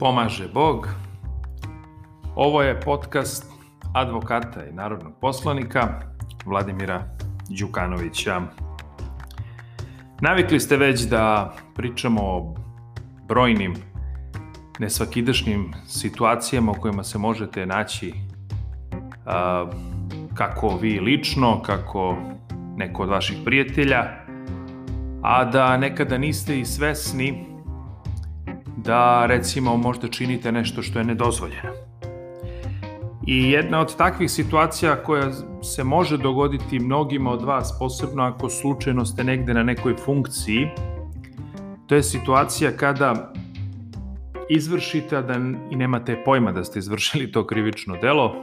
Pomaže Bog. Ovo je podcast advokata i narodnog poslanika Vladimira Đukanovića. Navikli ste već da pričamo o brojnim nesvakidašnjim situacijama u kojima se možete naći a, kako vi lično, kako neko od vaših prijatelja, a da nekada niste i svesni da recimo možda činite nešto što je nedozvoljeno. I jedna od takvih situacija koja se može dogoditi mnogima od vas, posebno ako slučajno ste negde na nekoj funkciji, to je situacija kada izvršite, da i nemate pojma da ste izvršili to krivično delo,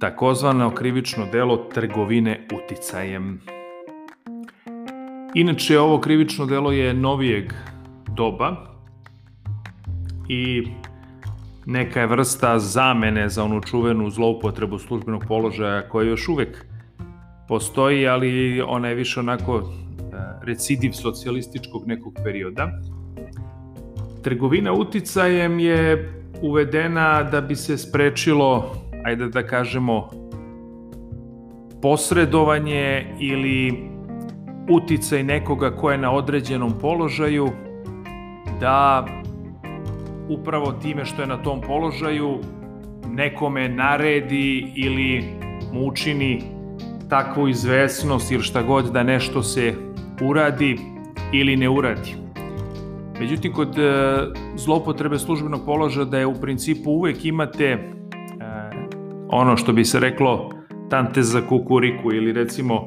takozvano krivično delo trgovine uticajem. Inače, ovo krivično delo je novijeg doba, i neka je vrsta zamene za onu čuvenu zloupotrebu službenog položaja koja još uvek postoji, ali ona je više onako e, recidiv socijalističkog nekog perioda. Trgovina uticajem je uvedena da bi se sprečilo, ajde da kažemo, posredovanje ili uticaj nekoga ko je na određenom položaju da upravo time što je na tom položaju nekome naredi ili mu učini takvu izvesnost ili šta god da nešto se uradi ili ne uradi. Međutim, kod e, zlopotrebe službenog položaja da je u principu uvek imate e, ono što bi se reklo tante za kukuriku ili recimo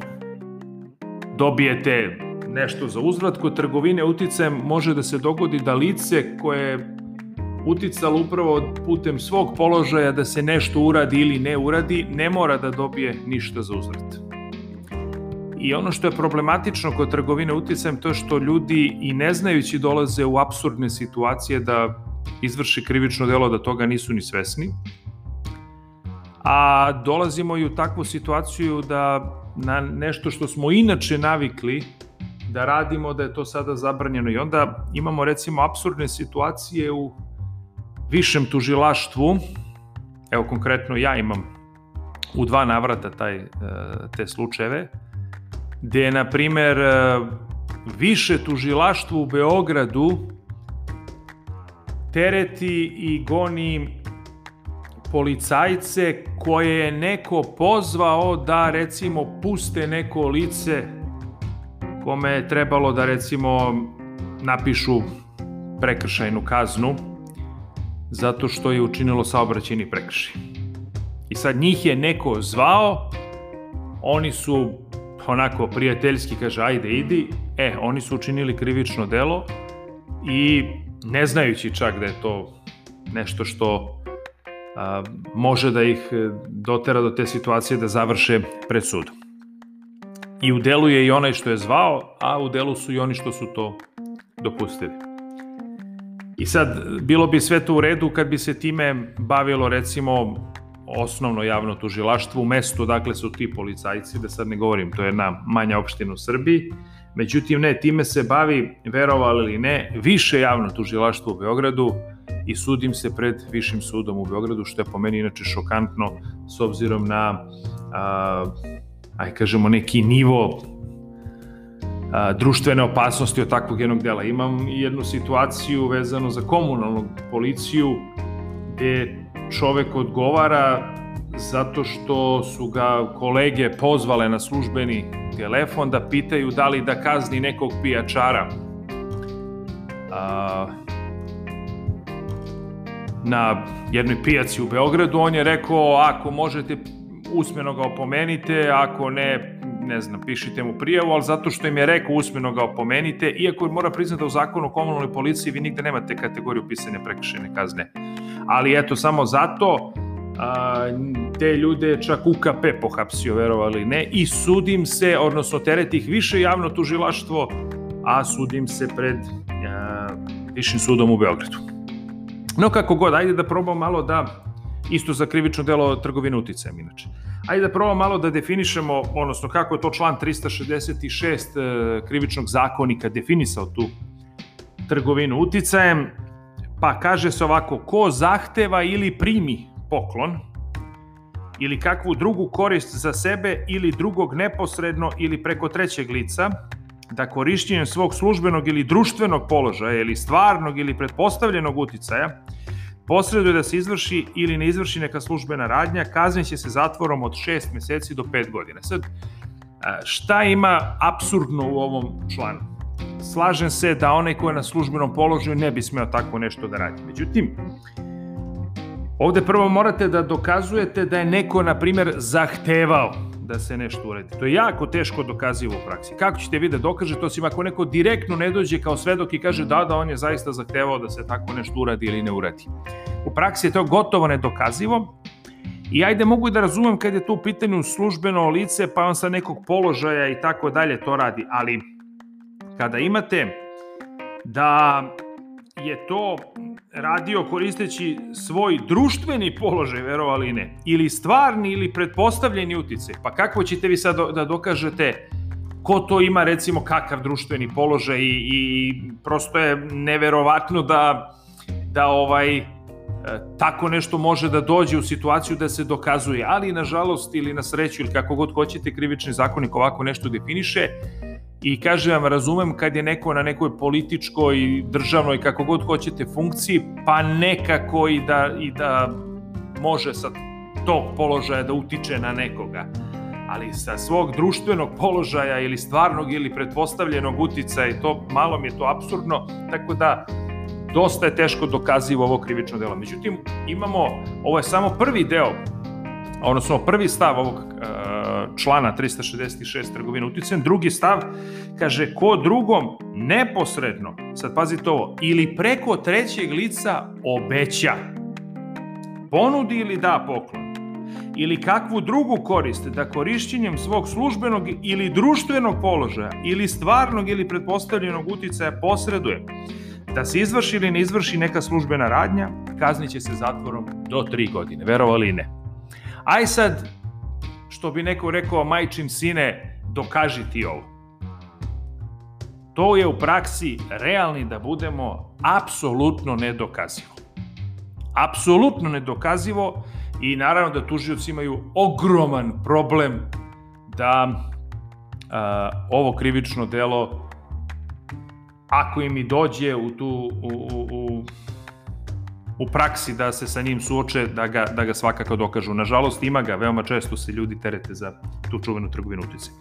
dobijete nešto za uzvrat, kod trgovine uticajem može da se dogodi da lice koje uticalo upravo putem svog položaja da se nešto uradi ili ne uradi, ne mora da dobije ništa za uzvrat. I ono što je problematično kod trgovine uticajem to je što ljudi i ne znajući dolaze u absurdne situacije da izvrši krivično delo da toga nisu ni svesni. A dolazimo i u takvu situaciju da na nešto što smo inače navikli da radimo, da je to sada zabranjeno. I onda imamo recimo absurdne situacije u višem tužilaštvu, evo konkretno ja imam u dva navrata taj, e, te slučajeve, gde je, na primer, e, više tužilaštvo u Beogradu tereti i goni policajce koje je neko pozvao da recimo puste neko lice kome je trebalo da recimo napišu prekršajnu kaznu zato što je učinilo saobraćeni prekršaj. I sad njih je neko zvao, oni su onako prijateljski kaže ajde idi, e, oni su učinili krivično delo i ne znajući čak da je to nešto što a, može da ih dotera do te situacije da završe pred sudom. I u delu je i onaj što je zvao, a u delu su i oni što su to dopustili. I sad, bilo bi sve to u redu kad bi se time bavilo recimo osnovno javno tužilaštvo u mestu, dakle su ti policajci, da sad ne govorim, to je jedna manja opština u Srbiji, međutim ne, time se bavi, verovali ili ne, više javno tužilaštvo u Beogradu i sudim se pred višim sudom u Beogradu, što je po meni inače šokantno s obzirom na, a, aj kažemo, neki nivo a, društvene opasnosti od takvog jednog dela. Imam jednu situaciju vezano za komunalnu policiju gde čovek odgovara zato što su ga kolege pozvale na službeni telefon da pitaju da li da kazni nekog pijačara. A, na jednoj pijaci u Beogradu, on je rekao ako možete usmeno ga opomenite, ako ne ne znam, pišite mu prijavu, ali zato što im je rekao usmeno ga opomenite, iako mora priznati da u zakonu o komunalnoj policiji vi nigde nemate kategoriju pisane prekršene kazne. Ali eto, samo zato a, te ljude čak UKP pohapsio, verovali ne, i sudim se, odnosno teret ih više javno tužilaštvo, a sudim se pred a, višim sudom u Beogradu. No kako god, ajde da probam malo da isto za krivično delo trgovine uticajem inače. Ajde da probamo malo da definišemo, odnosno kako je to član 366 e, krivičnog zakonika definisao tu trgovinu uticajem. Pa kaže se ovako, ko zahteva ili primi poklon, ili kakvu drugu korist za sebe ili drugog neposredno ili preko trećeg lica, da korišćenjem svog službenog ili društvenog položaja ili stvarnog ili pretpostavljenog uticaja posreduje da se izvrši ili ne izvrši neka službena radnja, kaznit će se zatvorom od 6 meseci do 5 godina. Sad, šta ima absurdno u ovom članu? Slažem se da onaj ko je na službenom položaju ne bi smeo tako nešto da radi. Međutim, ovde prvo morate da dokazujete da je neko, na primer, zahtevao da se nešto uredi. To je jako teško dokazivo u praksi. Kako ćete vi da dokažete, osim ako neko direktno ne dođe kao svedok i kaže da, da, on je zaista zahtevao da se tako nešto uradi ili ne uradi. U praksi je to gotovo nedokazivo i ajde mogu da razumem kad je to u pitanju službeno lice, pa on sa nekog položaja i tako dalje to radi, ali kada imate da je to radio koristeći svoj društveni položaj, verovali ne, ili stvarni ili pretpostavljeni utice. Pa kako ćete vi sad da dokažete ko to ima recimo kakav društveni položaj i, i prosto je neverovatno da da ovaj e, tako nešto može da dođe u situaciju da se dokazuje, ali nažalost ili na sreću ili kako god hoćete krivični zakonik ovako nešto definiše i kažem vam, razumem kad je neko na nekoj političkoj, državnoj, kako god hoćete funkciji, pa nekako i da, i da može sa tog položaja da utiče na nekoga. Ali sa svog društvenog položaja ili stvarnog ili pretpostavljenog uticaja i to malo mi je to absurdno, tako da dosta je teško dokazivo ovo krivično delo. Međutim, imamo, ovo je samo prvi deo, odnosno prvi stav ovog uh, člana 366 trgovina uticajem. Drugi stav kaže ko drugom neposredno, sad pazite ovo, ili preko trećeg lica obeća, ponudi ili da poklon, ili kakvu drugu korist da korišćenjem svog službenog ili društvenog položaja ili stvarnog ili pretpostavljenog uticaja posreduje da se izvrši ili ne izvrši neka službena radnja, kazniće se zatvorom do 3 godine, verovali ne. Aj sad, što bi neko rekao, majčin sine, dokaži ti ovo. To je u praksi realni da budemo apsolutno nedokazivo. Apsolutno nedokazivo i naravno da tužioci imaju ogroman problem da a, ovo krivično delo ako im i dođe u tu u, u, u u praksi da se sa njim suoče, da ga, da ga svakako dokažu. Nažalost, ima ga, veoma često se ljudi terete za tu čuvenu trgovinu utice.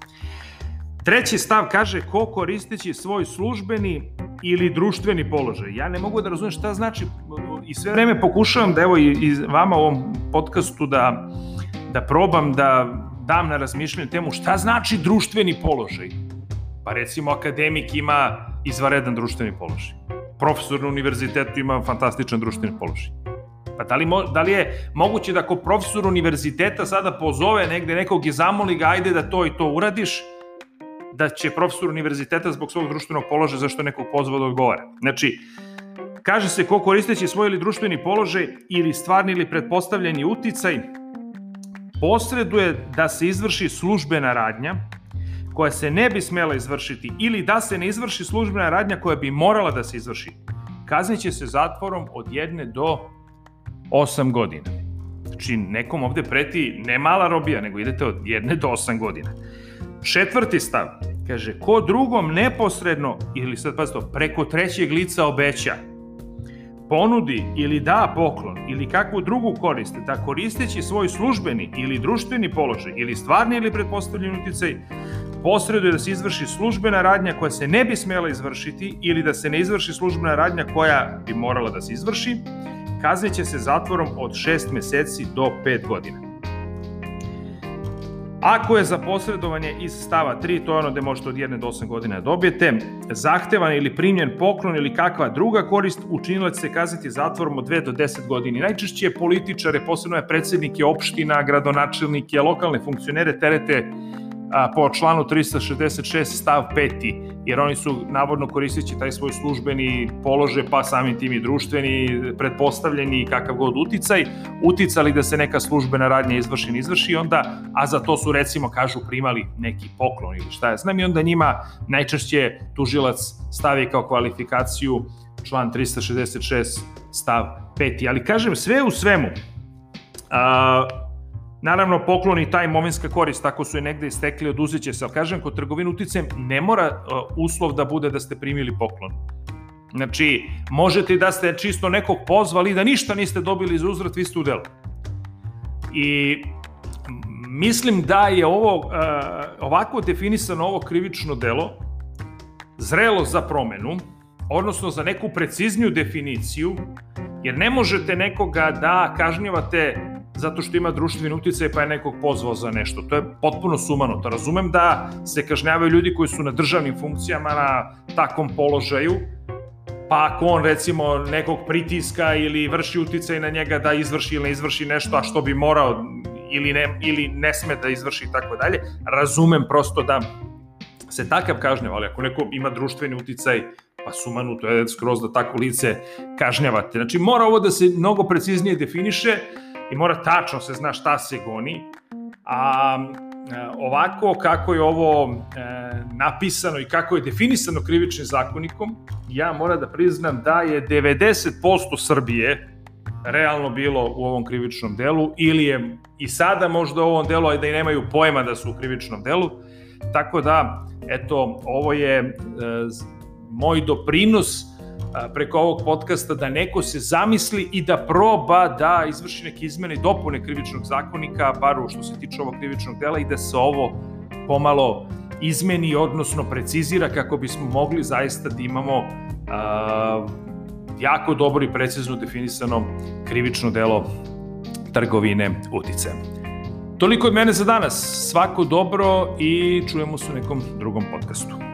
Treći stav kaže ko koristeći svoj službeni ili društveni položaj. Ja ne mogu da razumem šta znači i sve vreme pokušavam da evo i, i vama u ovom podcastu da, da probam da dam na razmišljanje temu šta znači društveni položaj. Pa recimo akademik ima izvaredan društveni položaj profesor na univerzitetu ima fantastičan društveni položaj. Pa da li, mo, da li je moguće da ako profesor univerziteta sada pozove negde nekog i zamoli ga, ajde da to i to uradiš, da će profesor univerziteta zbog svog društvenog položaja zašto nekog pozva da odgovara. Znači, kaže se ko koristeći svoj ili društveni položaj ili stvarni ili pretpostavljeni uticaj, posreduje da se izvrši službena radnja, koja se ne bi smela izvršiti ili da se ne izvrši službena radnja koja bi morala da se izvrši, kazniće se zatvorom od jedne do 8 godina. Znači, nekom ovde preti ne mala robija, nego idete od jedne do 8 godina. Četvrti stav, kaže, ko drugom neposredno, ili sad pazite, preko trećeg lica obeća, ponudi ili da poklon ili kakvu drugu korist da koristeći svoj službeni ili društveni položaj ili stvarni ili pretpostavljeni uticaj posreduje da se izvrši službena radnja koja se ne bi smela izvršiti ili da se ne izvrši službena radnja koja bi morala da se izvrši, kazniće se zatvorom od 6 meseci do 5 godina. Ako je za posredovanje iz stava 3, to je ono gde možete od 1 do 8 godina da dobijete, zahtevan ili primljen poklon ili kakva druga korist, učinilac se kazniti zatvorom od 2 do 10 godina. Najčešće je političare, posebno je predsednike opština, gradonačelnike, lokalne funkcionere terete po članu 366 stav 5. jer oni su navodno koristeći taj svoj službeni položaj, pa samim tim i društveni, pretpostavljeni kakav god uticaj, uticali da se neka službena radnja izvrši ne izvrši, onda, a za to su recimo, kažu, primali neki poklon ili šta je znam, i onda njima najčešće tužilac stavi kao kvalifikaciju član 366 stav 5. Ali kažem, sve u svemu, a, naravno poklon i ta imovinska korist, ako su je negde istekli, oduzeće se, ali kažem, kod trgovine uticajem ne mora a, uslov da bude da ste primili poklon. Znači, možete da ste čisto nekog pozvali da ništa niste dobili za uzvrat, vi ste u delu. I mislim da je ovo uh, ovako definisano ovo krivično delo zrelo za promenu, odnosno za neku precizniju definiciju, jer ne možete nekoga da kažnjavate zato što ima društveni uticaj pa je nekog pozvao za nešto. To je potpuno sumano. To razumem da se kažnjavaju ljudi koji su na državnim funkcijama na takom položaju, pa ako on recimo nekog pritiska ili vrši uticaj na njega da izvrši ili ne izvrši nešto, a što bi morao ili ne, ili ne sme da izvrši i tako dalje, razumem prosto da se takav kažnjava, ali ako neko ima društveni uticaj, pa sumanu, to je skroz da tako lice kažnjavate. Znači, mora ovo da se mnogo preciznije definiše i mora tačno se zna šta se goni, a ovako kako je ovo e, napisano i kako je definisano krivičnim zakonikom, ja moram da priznam da je 90% Srbije realno bilo u ovom krivičnom delu ili je i sada možda u ovom delu, ali da i nemaju pojma da su u krivičnom delu. Tako da, eto, ovo je e, moj doprinos preko ovog podcasta da neko se zamisli i da proba da izvrši neke izmene i dopune krivičnog zakonika, bar što se tiče ovog krivičnog dela i da se ovo pomalo izmeni, odnosno precizira kako bismo mogli zaista da imamo a, jako dobro i precizno definisano krivično delo trgovine utice. Toliko od mene za danas. Svako dobro i čujemo se u nekom drugom podcastu.